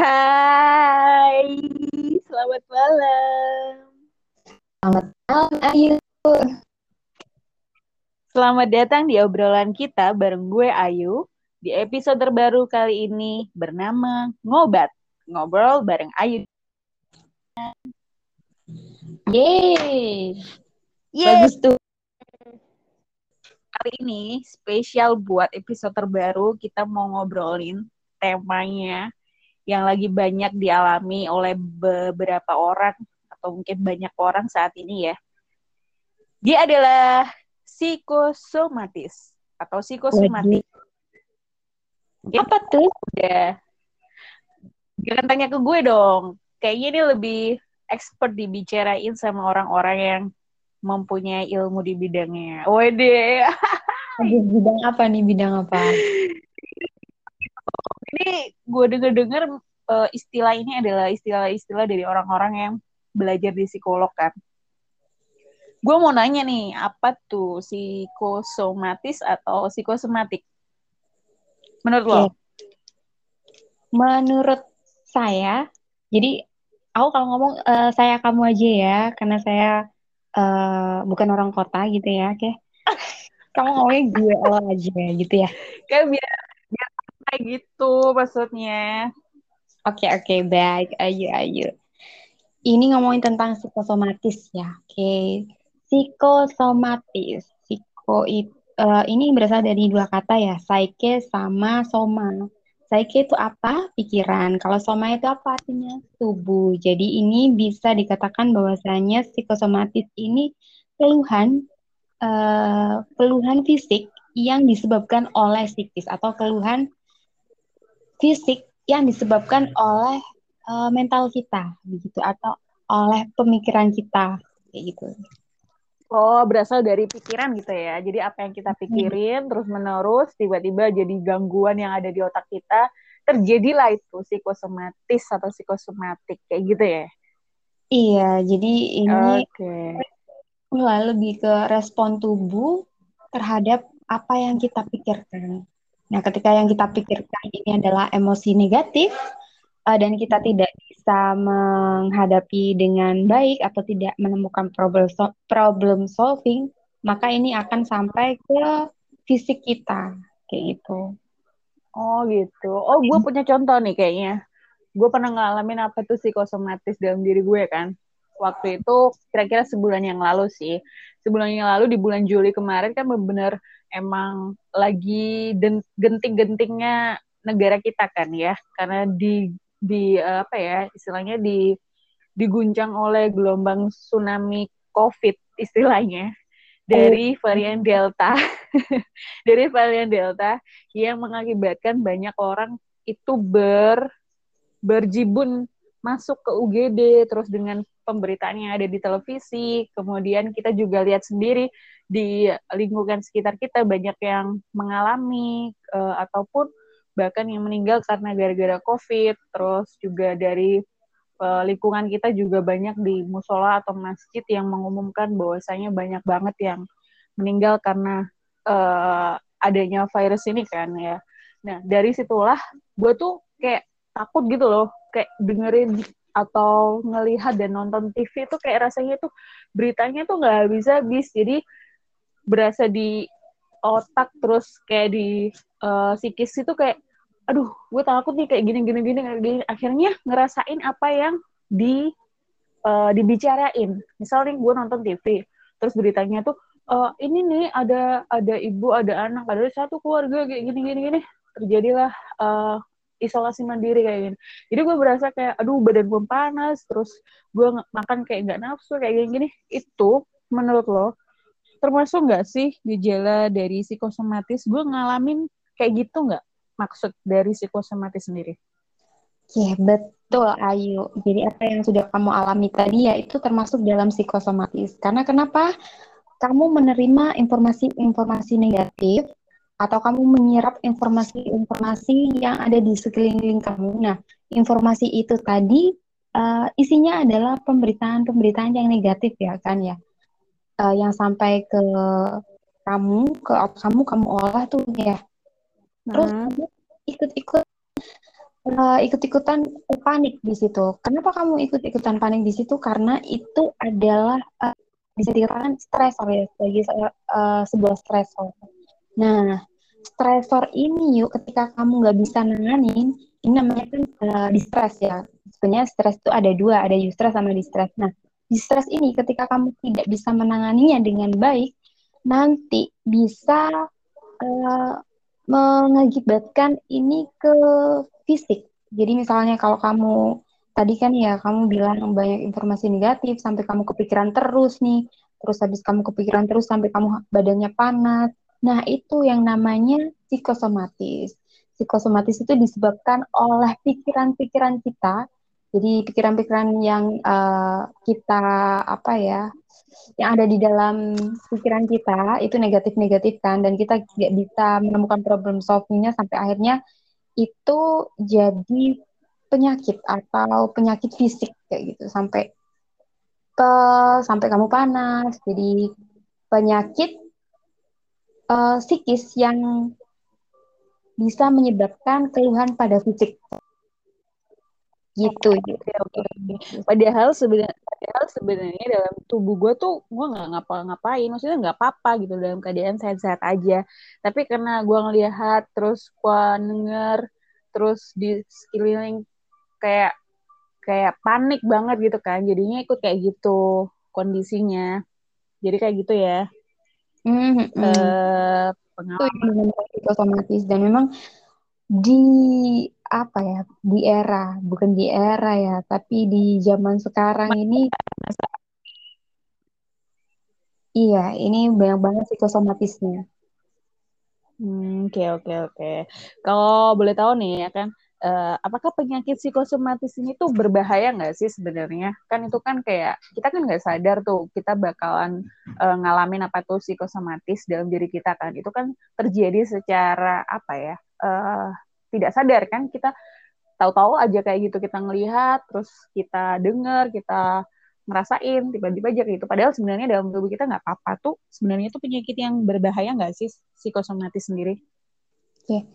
Hai, selamat malam. Selamat malam, Ayu. Selamat datang di obrolan kita bareng gue Ayu di episode terbaru kali ini bernama Ngobat. Ngobrol bareng Ayu. Yeay. Yeay. Bagus tuh. Kali ini spesial buat episode terbaru kita mau ngobrolin temanya yang lagi banyak dialami oleh beberapa orang atau mungkin banyak orang saat ini ya. Dia adalah psikosomatis atau psikosomatik. Mungkin Apa tuh? udah jangan tanya ke gue dong. Kayaknya ini lebih expert dibicarain sama orang-orang yang mempunyai ilmu di bidangnya. Wede. Bidang apa nih? Bidang apa? Ini gue denger-denger eh, istilah ini adalah istilah-istilah dari orang-orang yang belajar di psikolog kan. Gue mau nanya nih, apa tuh psikosomatis atau psikosomatik? Menurut lo? Oke. Menurut saya, jadi aku kalau ngomong eh, saya kamu aja ya, karena saya eh, bukan orang kota gitu ya, oke? Kamu ngomongnya gue lo aja gitu ya. Kayak biar kayak gitu maksudnya. Oke, oke, baik. Ayo, ayo. Ini ngomongin tentang psikosomatis ya, oke. Psikosomatis. Psiko it- eh, ini berasal dari dua kata ya, psyche sama soma. Psyche itu apa? Pikiran. Kalau soma itu apa artinya? Tubuh. Jadi ini bisa dikatakan bahwasanya psikosomatis ini keluhan eh, keluhan fisik yang disebabkan oleh psikis atau keluhan fisik yang disebabkan oleh eh, mental kita begitu atau oleh pemikiran kita kayak gitu. Oh, berasal dari pikiran gitu ya. Jadi apa yang kita pikirin terus menerus tiba-tiba jadi gangguan yang ada di otak kita, terjadilah itu psikosomatis atau psikosomatik kayak gitu ya. Iya, jadi ini mulai lebih ke respon tubuh terhadap apa yang kita pikirkan. Nah, ketika yang kita pikirkan ini adalah emosi negatif eh, dan kita tidak bisa menghadapi dengan baik atau tidak menemukan problem so- problem solving, maka ini akan sampai ke fisik kita kayak gitu. Oh gitu. Oh, gue punya contoh nih kayaknya. Gue pernah ngalamin apa tuh psikosomatis dalam diri gue kan. Waktu itu kira-kira sebulan yang lalu sih. Sebulan yang lalu di bulan Juli kemarin kan benar-benar emang lagi genting-gentingnya negara kita kan ya. Karena di di eh, apa ya istilahnya di diguncang oleh gelombang tsunami COVID istilahnya dari varian Delta. dari varian Delta yang mengakibatkan banyak orang itu ber berjibun masuk ke UGD terus dengan pemberitaan ada di televisi kemudian kita juga lihat sendiri di lingkungan sekitar kita banyak yang mengalami eh, ataupun bahkan yang meninggal karena gara-gara COVID terus juga dari eh, lingkungan kita juga banyak di musola atau masjid yang mengumumkan bahwasanya banyak banget yang meninggal karena eh, adanya virus ini kan ya. Nah dari situlah gue tuh kayak takut gitu loh, kayak dengerin atau ngelihat dan nonton TV tuh kayak rasanya tuh beritanya tuh nggak habis-habis. Jadi berasa di otak terus kayak di eh, psikis itu kayak aduh gue takut nih kayak gini gini gini gini. Akhirnya ngerasain apa yang di eh, dibicarain. Misalnya gue nonton TV terus beritanya tuh eh, ini nih ada ada ibu ada anak ada satu keluarga kayak gini gini gini. Terjadilah eh, isolasi mandiri kayak gini jadi gue berasa kayak aduh badan gue panas terus gue makan kayak nggak nafsu kayak gini gini itu menurut lo termasuk nggak sih gejala dari psikosomatis gue ngalamin kayak gitu nggak maksud dari psikosomatis sendiri Oke, betul Ayu. Jadi apa yang sudah kamu alami tadi ya itu termasuk dalam psikosomatis. Karena kenapa? Kamu menerima informasi-informasi negatif atau kamu menyerap informasi-informasi yang ada di sekeliling kamu. Nah, informasi itu tadi eh, isinya adalah pemberitaan-pemberitaan yang negatif ya kan ya. Eh, yang sampai ke kamu, ke kamu, kamu olah tuh ya. Terus Hmm. ikut-ikut uh, ikut-ikutan panik di situ. Kenapa kamu ikut-ikutan panik di situ? Karena itu adalah uh, bisa dikatakan stresor ya sebagai uh, sebuah stresor. Nah, stresor ini yuk ketika kamu nggak bisa nanganin, ini namanya kan uh, distress ya. Sebenarnya stres itu ada dua, ada eustress sama distress. Nah, distress ini ketika kamu tidak bisa menanganinya dengan baik, nanti bisa uh, mengakibatkan ini ke fisik. Jadi misalnya kalau kamu tadi kan ya kamu bilang banyak informasi negatif sampai kamu kepikiran terus nih, terus habis kamu kepikiran terus sampai kamu badannya panas. Nah, itu yang namanya psikosomatis. Psikosomatis itu disebabkan oleh pikiran-pikiran kita. Jadi pikiran-pikiran yang uh, kita apa ya yang ada di dalam pikiran kita itu negatif-negatif kan dan kita tidak bisa menemukan problem solvingnya sampai akhirnya itu jadi penyakit atau penyakit fisik kayak gitu sampai ke sampai kamu panas jadi penyakit uh, psikis yang bisa menyebabkan keluhan pada fisik. Gitu oke oke padahal sebenarnya padahal sebenarnya dalam tubuh gue tuh gue nggak ngapa-ngapain. Maksudnya nggak apa-apa gitu dalam keadaan sehat-sehat aja. Tapi karena gue ngelihat terus gue denger terus di sekeliling kayak kayak panik banget gitu kan. Jadinya ikut kayak gitu kondisinya. Jadi kayak gitu ya mm -hmm. uh, pengalaman otomatis dan memang di apa ya di era bukan di era ya tapi di zaman sekarang ini iya ini banyak banget psikosomatisnya. Hmm, oke oke oke. Kalau boleh tahu nih ya kan, uh, apakah penyakit psikosomatis ini tuh berbahaya nggak sih sebenarnya? Kan itu kan kayak kita kan nggak sadar tuh kita bakalan uh, ngalamin apa tuh psikosomatis dalam diri kita kan. Itu kan terjadi secara apa ya? Uh, tidak sadar kan kita tahu-tahu aja kayak gitu kita ngelihat terus kita dengar kita ngerasain tiba-tiba aja gitu padahal sebenarnya dalam tubuh kita nggak apa-apa tuh sebenarnya itu penyakit yang berbahaya nggak sih psikosomatis sendiri? Oke,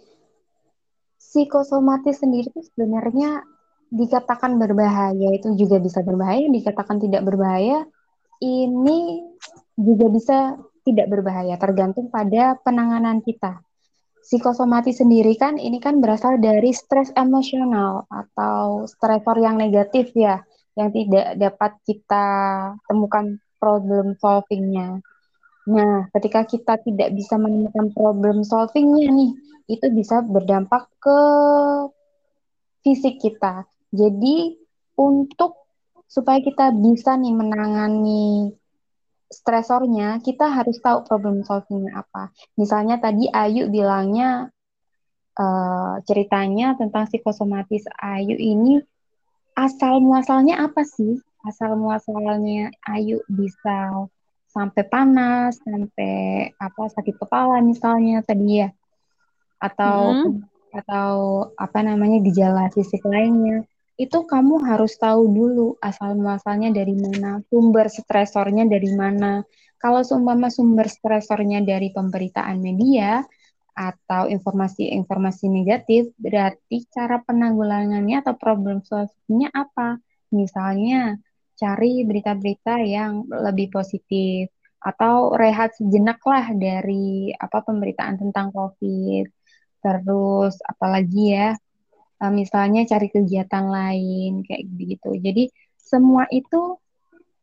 psikosomatis sendiri itu sebenarnya dikatakan berbahaya itu juga bisa berbahaya, dikatakan tidak berbahaya ini juga bisa tidak berbahaya tergantung pada penanganan kita psikosomatis sendiri kan ini kan berasal dari stres emosional atau stresor yang negatif ya, yang tidak dapat kita temukan problem solvingnya. Nah, ketika kita tidak bisa menemukan problem solvingnya nih, itu bisa berdampak ke fisik kita. Jadi untuk supaya kita bisa nih menangani stresornya, kita harus tahu problem solvingnya apa. Misalnya tadi Ayu bilangnya uh, ceritanya tentang psikosomatis Ayu ini asal muasalnya apa sih? Asal muasalnya Ayu bisa sampai panas, sampai apa sakit kepala misalnya tadi ya, atau hmm. atau apa namanya gejala fisik lainnya itu kamu harus tahu dulu asal muasalnya dari mana, sumber stresornya dari mana. Kalau seumpama sumber stresornya dari pemberitaan media atau informasi-informasi negatif, berarti cara penanggulangannya atau problem solusinya apa? Misalnya cari berita-berita yang lebih positif atau rehat sejenak lah dari apa pemberitaan tentang COVID. Terus apalagi ya uh, misalnya cari kegiatan lain kayak gitu. Jadi semua itu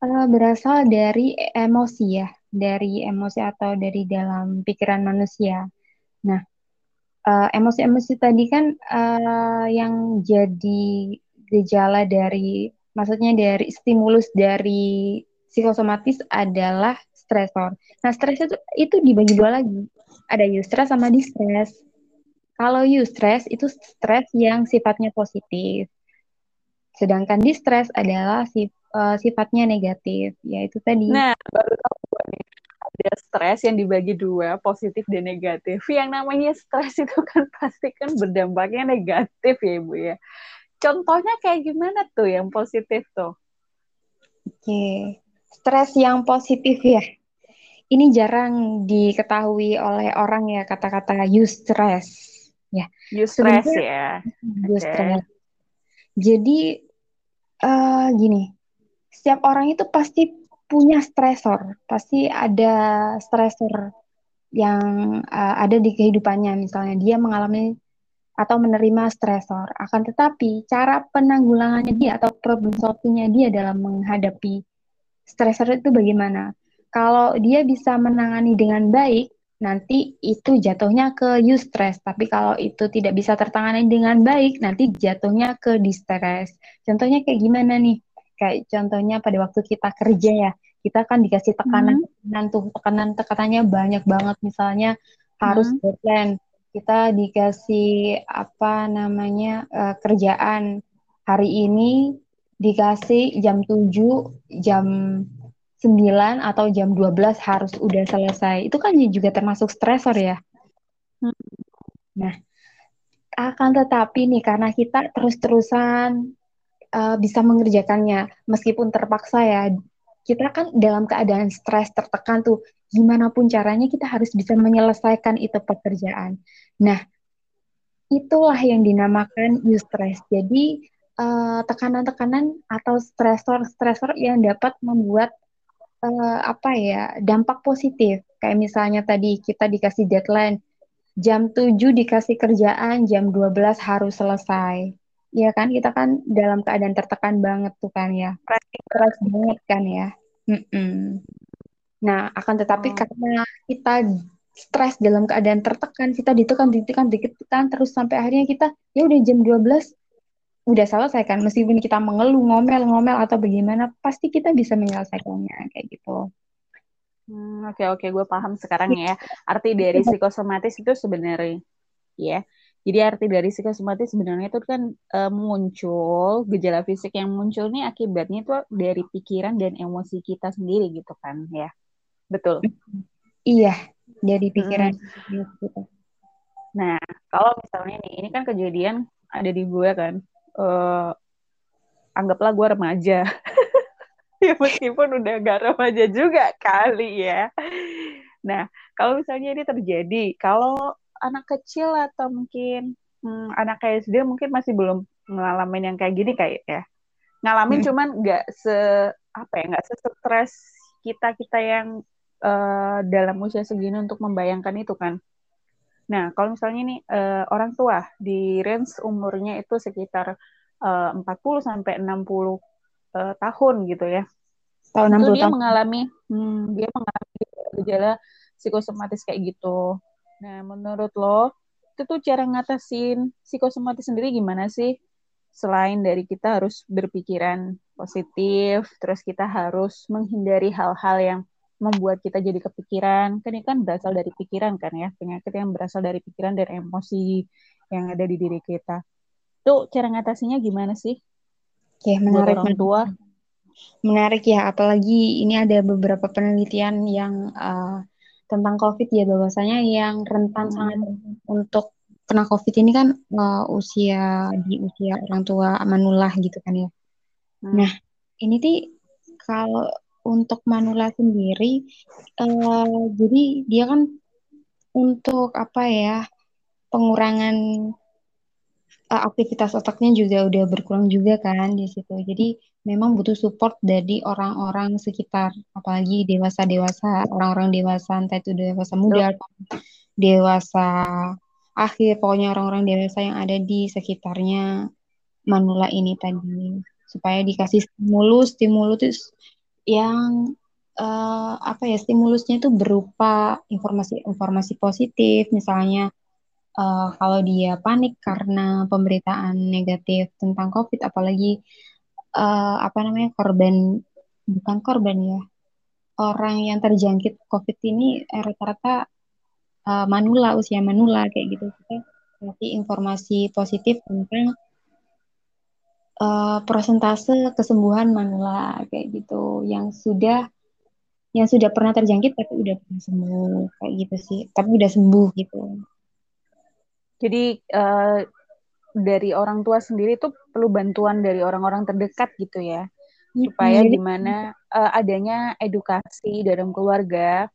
uh, berasal dari emosi ya, dari emosi atau dari dalam pikiran manusia. Nah, uh, emosi-emosi tadi kan yang jadi gejala dari, maksudnya dari stimulus dari psikosomatis adalah stresor. Nah, stres itu itu dibagi dua lagi. Ada eustress sama distress. Kalau eustress itu stres yang sifatnya positif. Sedangkan distress adalah sif, uh, sifatnya negatif, yaitu tadi. Nah, baru tahu nih. Ada stres yang dibagi dua, positif dan negatif. Yang namanya stres itu kan pasti kan berdampaknya negatif ya, Ibu ya. Contohnya kayak gimana tuh yang positif tuh? Oke, stres yang positif ya. Ini jarang diketahui oleh orang ya kata-kata eustress ya. Eustress ya. Eustress. Okay. Jadi uh, gini, setiap orang itu pasti punya stresor, pasti ada stresor yang uh, ada di kehidupannya. Misalnya dia mengalami atau menerima stresor. Akan tetapi cara penanggulangannya dia atau problem solvingnya dia dalam menghadapi stresor itu bagaimana? Kalau dia bisa menangani dengan baik, nanti itu jatuhnya ke eustress. Tapi kalau itu tidak bisa tertangani dengan baik, nanti jatuhnya ke distress. Contohnya kayak gimana nih? Kayak contohnya pada waktu kita kerja ya, kita kan dikasih tekanan, hmm. tekanan tuh tekanan tekanannya banyak banget. Misalnya harus hmm. deadline, kita dikasih apa namanya uh, kerjaan hari ini dikasih jam 7, jam 9 atau jam 12 harus udah selesai. Itu kan juga termasuk stresor ya. Hmm. Nah, akan tetapi nih karena kita terus-terusan uh, bisa mengerjakannya meskipun terpaksa ya kita kan dalam keadaan stres tertekan tuh gimana pun caranya kita harus bisa menyelesaikan itu pekerjaan. Nah itulah yang dinamakan eustress. Jadi eh, tekanan-tekanan atau stresor-stresor yang dapat membuat uh, apa ya dampak positif. Kayak misalnya tadi kita dikasih deadline jam 7 dikasih kerjaan jam 12 harus selesai Iya kan kita kan dalam keadaan tertekan banget tuh kan ya. Keras banget kan ya. Mm-mm. Nah, akan tetapi oh. karena kita stres dalam keadaan tertekan, kita ditekan, ditekan, ditekan terus sampai akhirnya kita ya udah jam 12 udah selesai kan meskipun kita mengeluh, ngomel, ngomel atau bagaimana, pasti kita bisa menyelesaikannya kayak gitu. Hmm, oke oke, gue paham sekarang ya. Arti dari psikosomatis itu sebenarnya ya jadi arti dari psikosomatis sebenarnya itu kan e, muncul gejala fisik yang muncul nih akibatnya itu dari pikiran dan emosi kita sendiri gitu kan ya. Betul. Iya, dari pikiran hmm. Nah, kalau misalnya nih ini kan kejadian ada di gue kan. E, anggaplah gue remaja. ya meskipun udah gak remaja juga kali ya. Nah, kalau misalnya ini terjadi, kalau anak kecil atau mungkin hmm, anak kayak SD mungkin masih belum ngalamin yang kayak gini kayak ya ngalamin hmm. cuman nggak se apa ya nggak stres kita kita yang uh, dalam usia segini untuk membayangkan itu kan nah kalau misalnya nih uh, orang tua di range umurnya itu sekitar uh, 40 sampai 60 uh, tahun gitu ya tahun itu dia tahun. mengalami hmm, dia mengalami gejala psikosomatis kayak gitu Nah, menurut lo, itu tuh cara ngatasin psikosomatis sendiri gimana sih? Selain dari kita harus berpikiran positif, terus kita harus menghindari hal-hal yang membuat kita jadi kepikiran. Kan ini kan berasal dari pikiran kan ya, penyakit yang berasal dari pikiran dan emosi yang ada di diri kita. Tuh cara ngatasinya gimana sih? Oke, menarik. Buat orang tua. Menarik ya, apalagi ini ada beberapa penelitian yang uh, tentang COVID ya bahwasanya yang rentan hmm. sangat untuk kena COVID ini kan uh, usia di usia orang tua manula gitu kan ya. Hmm. Nah ini sih kalau untuk manula sendiri, uh, jadi dia kan untuk apa ya pengurangan uh, aktivitas otaknya juga udah berkurang juga kan di situ. Jadi memang butuh support dari orang-orang sekitar, apalagi dewasa-dewasa, orang-orang dewasa, entah itu dewasa muda, dewasa akhir, pokoknya orang-orang dewasa yang ada di sekitarnya manula ini tadi, supaya dikasih stimulus, stimulus yang uh, apa ya, stimulusnya itu berupa informasi-informasi positif, misalnya uh, kalau dia panik karena pemberitaan negatif tentang COVID, apalagi uh, apa namanya korban bukan korban ya orang yang terjangkit COVID ini eh, rata-rata uh, manula usia manula kayak gitu. Kita kasih informasi positif tentang uh, persentase kesembuhan manula kayak gitu. Yang sudah yang sudah pernah terjangkit tapi udah pernah sembuh kayak gitu sih. Tapi udah sembuh gitu. Jadi uh, dari orang tua sendiri tuh perlu bantuan dari orang-orang terdekat gitu ya supaya mm gimana uh, adanya edukasi dalam keluarga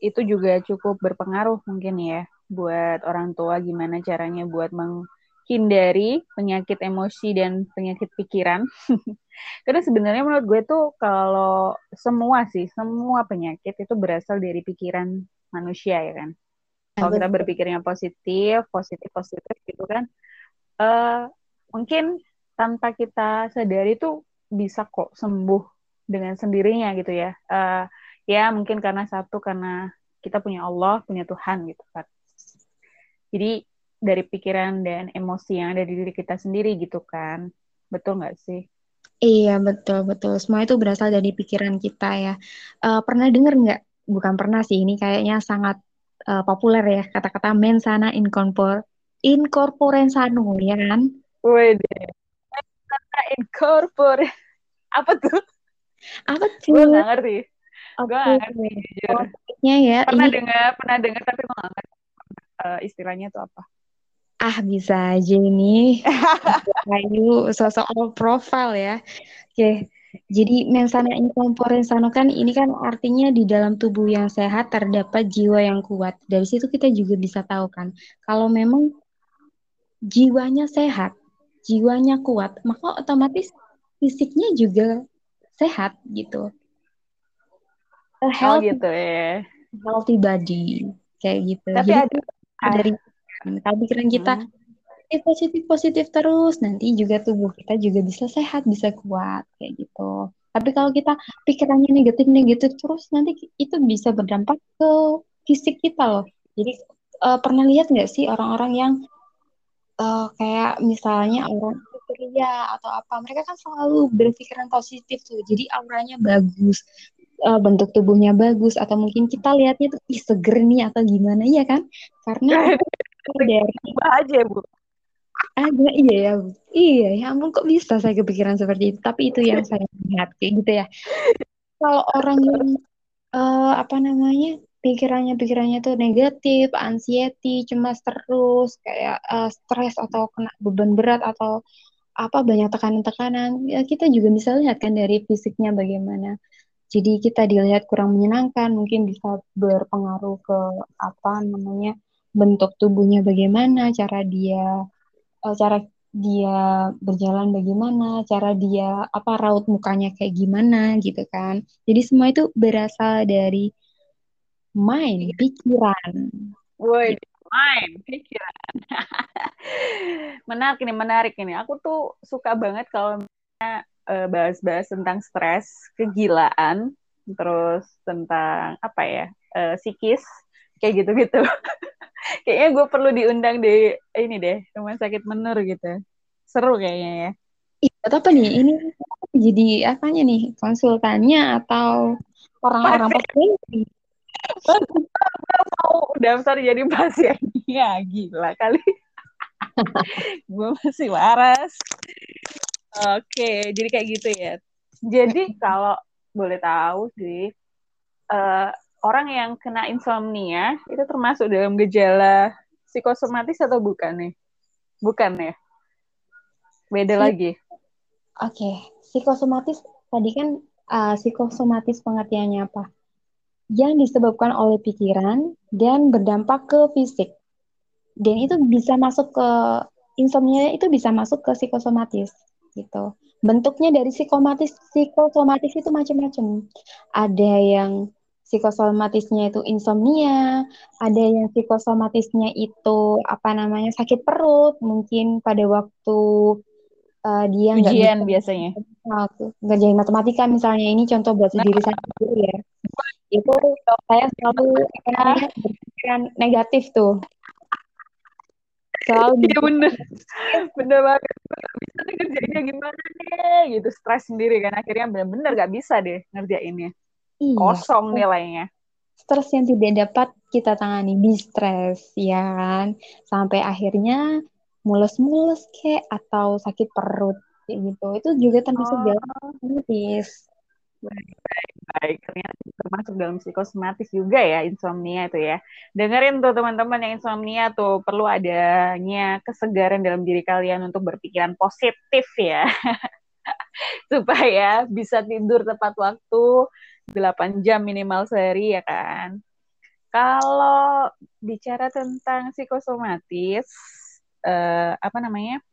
itu juga cukup berpengaruh mungkin ya buat orang tua gimana caranya buat menghindari penyakit emosi dan penyakit pikiran. Karena sebenarnya menurut gue tuh kalau semua sih, semua penyakit itu berasal dari pikiran manusia ya kan. Kalau kita berpikirnya positif, positif, positif gitu kan, uh, mungkin tanpa kita sadari tuh bisa kok sembuh dengan sendirinya gitu ya. Uh, ya mungkin karena satu karena kita punya Allah, punya Tuhan gitu kan. Jadi dari pikiran dan emosi yang ada di diri kita sendiri gitu kan. Betul nggak sih? Iya betul betul. Semua itu berasal dari pikiran kita ya. Uh, pernah dengar nggak? Bukan pernah sih. Ini kayaknya sangat uh, populer ya kata-kata mensana incorpor incorpore sano ya kan? Wede. Incorpore apa tuh? Apa tuh? Gue gak ngerti. Okay. Gue gak ngerti jujur. ya. Pernah ini... dengar, pernah dengar tapi gue gak ngerti uh, istilahnya itu apa. Ah bisa aja nih. Ayu sosok all profile ya. Oke. Jadi mensana incorpore sano kan ini kan artinya di dalam tubuh yang sehat terdapat jiwa yang kuat. Dari situ kita juga bisa tahu kan kalau memang jiwanya sehat, jiwanya kuat, maka otomatis fisiknya juga sehat gitu. A oh, healthy, oh gitu ya. Healthy body kayak gitu. Tapi Jadi ada dari kalau pikiran kita hmm. positif positif terus, nanti juga tubuh kita juga bisa sehat, bisa kuat kayak gitu. Tapi kalau kita pikirannya negatif negatif terus, nanti itu bisa berdampak ke fisik kita loh. Jadi uh, pernah lihat nggak sih orang-orang yang uh, kayak misalnya orang ceria atau apa mereka kan selalu berpikiran positif tuh. Jadi auranya bagus uh, bentuk tubuhnya bagus atau mungkin kita lihatnya tuh ih seger nih atau gimana. Ya kan? Karena dari aja bu. Ada iya ya bu. iya ya ampun kok bisa saya kepikiran seperti itu? Tapi itu yang saya lihat kayak gitu ya. Kalau orang yang uh, apa namanya pikirannya pikirannya tuh negatif, anxiety, cemas terus, kayak uh, stres atau kena beban berat atau apa banyak tekanan-tekanan, ya kita juga bisa lihat kan dari fisiknya bagaimana. Jadi kita dilihat kurang menyenangkan, mungkin bisa berpengaruh ke apa namanya bentuk tubuhnya bagaimana, cara dia uh, cara dia berjalan bagaimana, cara dia apa raut mukanya kayak gimana gitu kan. Jadi semua itu berasal dari Main pikiran. Woi, main pikiran. menarik ini, menarik ini. Aku tuh suka banget kalau uh, bahas-bahas tentang stres, kegilaan, terus tentang apa ya, uh, psikis, kayak gitu-gitu. kayaknya gue perlu diundang di ini deh, rumah sakit menur gitu. Seru kayaknya ya. Iya, apa nih? Ini jadi apanya nih? Konsultannya atau orang-orang pasien? Mau daftar jadi pasiennya gila kali. Gue masih waras. Oke jadi kayak gitu ya. Jadi kalau boleh tahu sih uh, orang yang kena insomnia itu termasuk dalam gejala psikosomatis atau bukan nih? Bukan ya? Beda Psik lagi. Oke okay. psikosomatis tadi kan uh, psikosomatis pengertiannya apa yang disebabkan oleh pikiran dan berdampak ke fisik. Dan itu bisa masuk ke insomnia itu bisa masuk ke psikosomatis gitu. Bentuknya dari psikomatis psikosomatis itu macam-macam. Ada yang psikosomatisnya itu insomnia, ada yang psikosomatisnya itu apa namanya sakit perut, mungkin pada waktu uh, dia nggak ujian biasanya ngerjain matematika misalnya. Ini contoh buat nah. diri saya sendiri ya. Itu saya selalu namanya berpikiran negatif tuh. Selalu iya bener. Bener banget. Bisa nih ngerjainnya gimana nih gitu stres sendiri kan. Akhirnya bener-bener gak bisa deh ngerjainnya. Iya. kosong nilainya. stres yang tidak dapat kita tangani. Di stres ya kan? Sampai akhirnya mulus-mulus kayak atau sakit perut kayak gitu itu juga termasuk oh. jalan Baik, baik, baik. Ternyata termasuk dalam psikosomatis juga ya insomnia itu ya. Dengerin tuh teman-teman yang insomnia tuh perlu adanya kesegaran dalam diri kalian untuk berpikiran positif ya. Supaya bisa tidur tepat waktu 8 jam minimal sehari ya kan. Kalau bicara tentang psikosomatis, uh, apa namanya?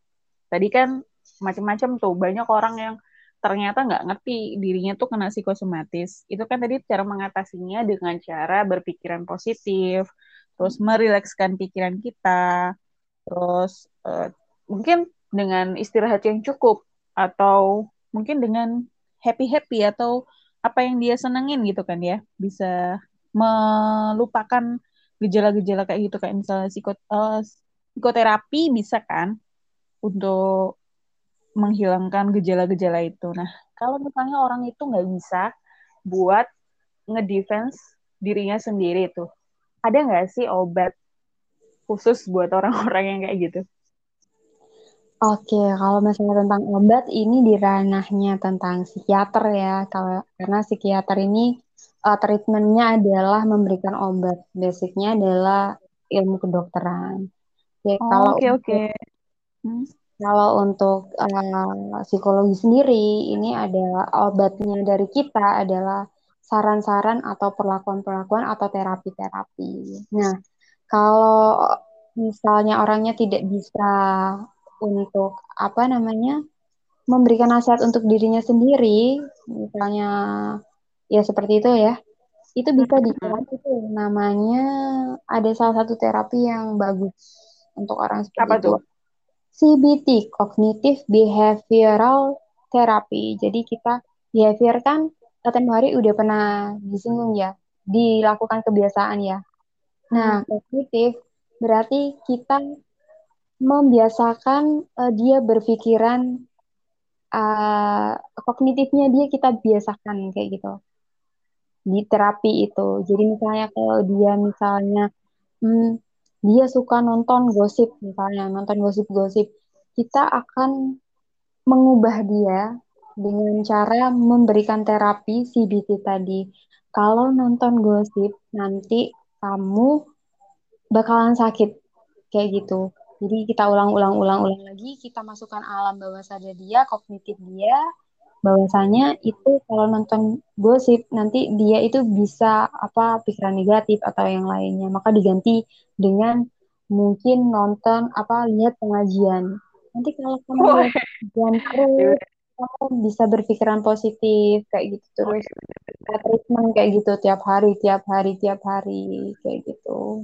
Tadi kan macam-macam tuh, banyak orang yang ternyata nggak ngerti dirinya tuh kena psikosomatis. Itu kan tadi cara mengatasinya dengan cara berpikiran positif, terus merilekskan pikiran kita, terus uh, mungkin dengan istirahat yang cukup atau mungkin dengan happy happy atau apa yang dia senengin gitu kan ya. Bisa melupakan gejala-gejala kayak gitu. Kayak misalnya psikot uh, psikoterapi bisa kan untuk menghilangkan gejala-gejala itu. Nah, kalau misalnya orang itu nggak bisa buat ngedefense dirinya sendiri itu, ada nggak sih obat khusus buat orang-orang yang kayak gitu? Oke, kalau misalnya tentang obat ini di ranahnya tentang psikiater ya, kalau karena psikiater ini uh, treatmentnya adalah memberikan obat, basicnya adalah ilmu kedokteran. Oke, oh, kalau oke. Okay, okay. Hmm. Kalau untuk uh, psikologi sendiri, ini adalah obatnya dari kita adalah saran-saran atau perlakuan-perlakuan atau terapi-terapi. Nah, kalau misalnya orangnya tidak bisa untuk apa namanya memberikan nasihat untuk dirinya sendiri, misalnya ya seperti itu ya, itu bisa dicari itu namanya ada salah satu terapi yang bagus untuk orang seperti apa itu. Tuh? CBT, Cognitive Behavioral Therapy. Jadi kita behavior kan tempo hari udah pernah disinggung ya, dilakukan kebiasaan ya. Nah, kognitif berarti kita membiasakan uh, dia berpikiran uh, kognitifnya dia kita biasakan kayak gitu di terapi itu. Jadi misalnya kalau dia misalnya hmm, dia suka nonton gosip misalnya nonton gosip-gosip kita akan mengubah dia dengan cara memberikan terapi CBT tadi. Kalau nonton gosip nanti kamu bakalan sakit kayak gitu. Jadi kita ulang-ulang-ulang-ulang lagi kita masukkan alam bawah sadar dia kognitif dia bahwasanya itu kalau nonton gosip nanti dia itu bisa apa pikiran negatif atau yang lainnya. Maka diganti dengan mungkin nonton apa lihat pengajian. Nanti kalau kamu oh. pengajian terus kamu bisa berpikiran positif kayak gitu terus. Treatment kayak gitu tiap hari tiap hari tiap hari kayak gitu.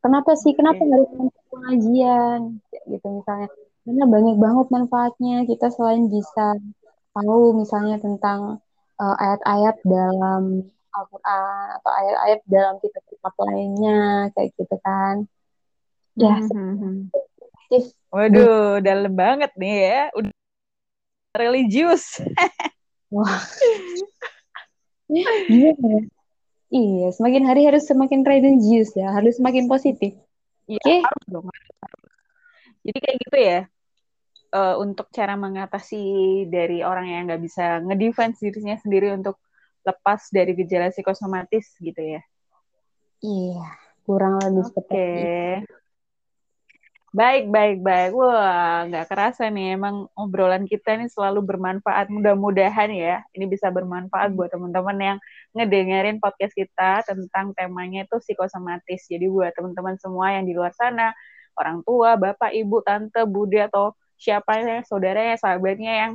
Kenapa sih? Kenapa harus nonton pengajian? Kayak gitu misalnya. Karena banyak banget manfaatnya. Kita selain bisa tahu misalnya tentang uh, ayat-ayat dalam Al-Quran atau ayat-ayat dalam kitab-kitab lainnya kayak gitu kan. Ya mm-hmm. waduh dalam banget nih ya. Udah religius. Wah. Gimana iya semakin hari harus semakin religius ya harus semakin positif. Iya okay? harus dong jadi kayak gitu ya uh, untuk cara mengatasi dari orang yang nggak bisa ngedefense dirinya sendiri untuk lepas dari gejala psikosomatis gitu ya? Iya, kurang lebih okay. seperti itu. Baik, baik, baik. Wah, nggak kerasa nih. Emang obrolan kita ini selalu bermanfaat. Mudah-mudahan ya, ini bisa bermanfaat buat teman-teman yang ngedengerin podcast kita tentang temanya itu psikosomatis. Jadi buat teman-teman semua yang di luar sana, orang tua, bapak, ibu, tante, bude, atau siapa ya saudaranya, sahabatnya yang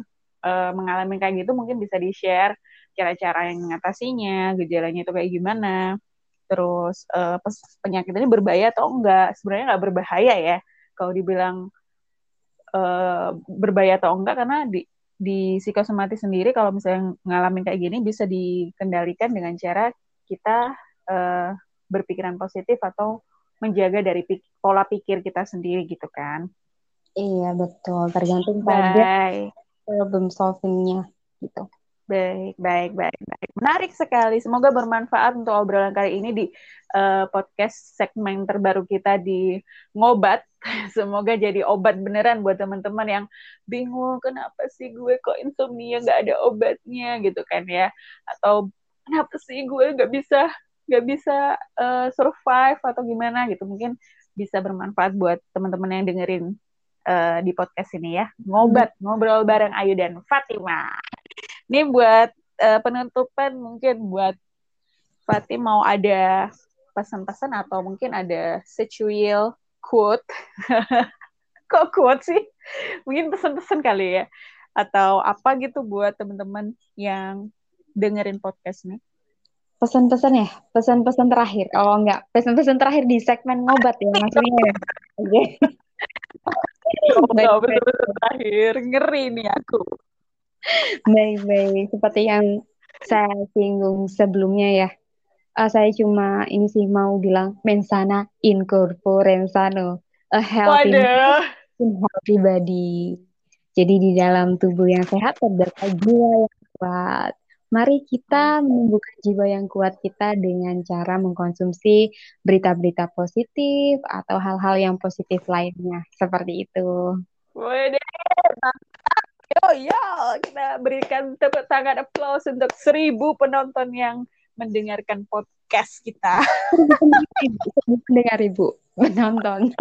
uh, mengalami kayak gitu mungkin bisa di-share cara-cara yang mengatasinya, gejalanya itu kayak gimana, terus uh, penyakit ini berbahaya atau enggak. Sebenarnya nggak berbahaya ya, kalau dibilang uh, berbahaya atau enggak karena di di psikosomatis sendiri kalau misalnya ngalamin kayak gini bisa dikendalikan dengan cara kita uh, berpikiran positif atau menjaga dari pola pikir kita sendiri gitu kan. Iya betul, tergantung pada problem solvingnya gitu. Baik, baik, baik, baik. Menarik sekali. Semoga bermanfaat untuk obrolan kali ini di uh, podcast segmen terbaru kita di ngobat. Semoga jadi obat beneran buat teman-teman yang bingung kenapa sih gue kok insomnia nggak ada obatnya gitu kan ya? Atau kenapa sih gue nggak bisa nggak bisa uh, survive atau gimana gitu? Mungkin bisa bermanfaat buat teman-teman yang dengerin uh, di podcast ini ya. Ngobat, ngobrol bareng Ayu dan Fatima. Ini buat uh, penutupan mungkin buat Fatima mau ada pesan-pesan atau mungkin ada secuil quote. Kok quote sih? Mungkin pesan-pesan kali ya. Atau apa gitu buat teman-teman yang dengerin podcast nih. Pesan-pesan ya, pesan-pesan terakhir. Oh enggak, pesan-pesan terakhir di segmen ngobat ya maksudnya. ya. Oh, pesan-pesan terakhir. Ngeri nih aku. Baik-baik, seperti yang saya singgung sebelumnya ya. Uh, saya cuma ini sih mau bilang mensana in corpore sano, a healthy Waduh. in healthy body. Jadi di dalam tubuh yang sehat terdapat jiwa yang kuat. Mari kita menumbuhkan jiwa yang kuat kita dengan cara mengkonsumsi berita-berita positif atau hal-hal yang positif lainnya. Seperti itu. Mantap. Yo, yo, kita berikan tepuk tangan aplaus untuk seribu penonton yang mendengarkan podcast kita. Dengar ibu, menonton.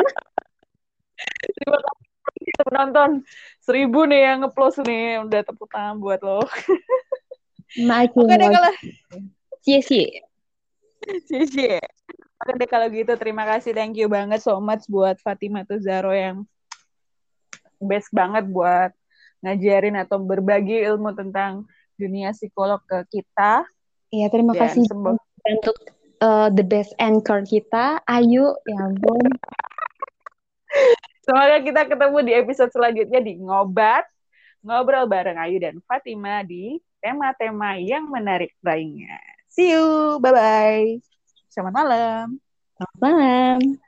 Terima kasih penonton. Seribu nih yang ngeplus nih. Udah tepuk tangan buat lo. Oke deh kalau Cie cie. Cici. Oke deh kalau gitu terima kasih thank you banget so much buat Fatima Tuzaro yang best banget buat ngajarin atau berbagi ilmu tentang dunia psikolog ke kita. Iya, terima Dan kasih sembo- untuk uh, the best anchor kita, Ayu. Ya ampun. Semoga kita ketemu di episode selanjutnya di Ngobat, ngobrol bareng Ayu dan Fatima di tema-tema yang menarik lainnya. See you, bye-bye. Selamat malam. Selamat malam.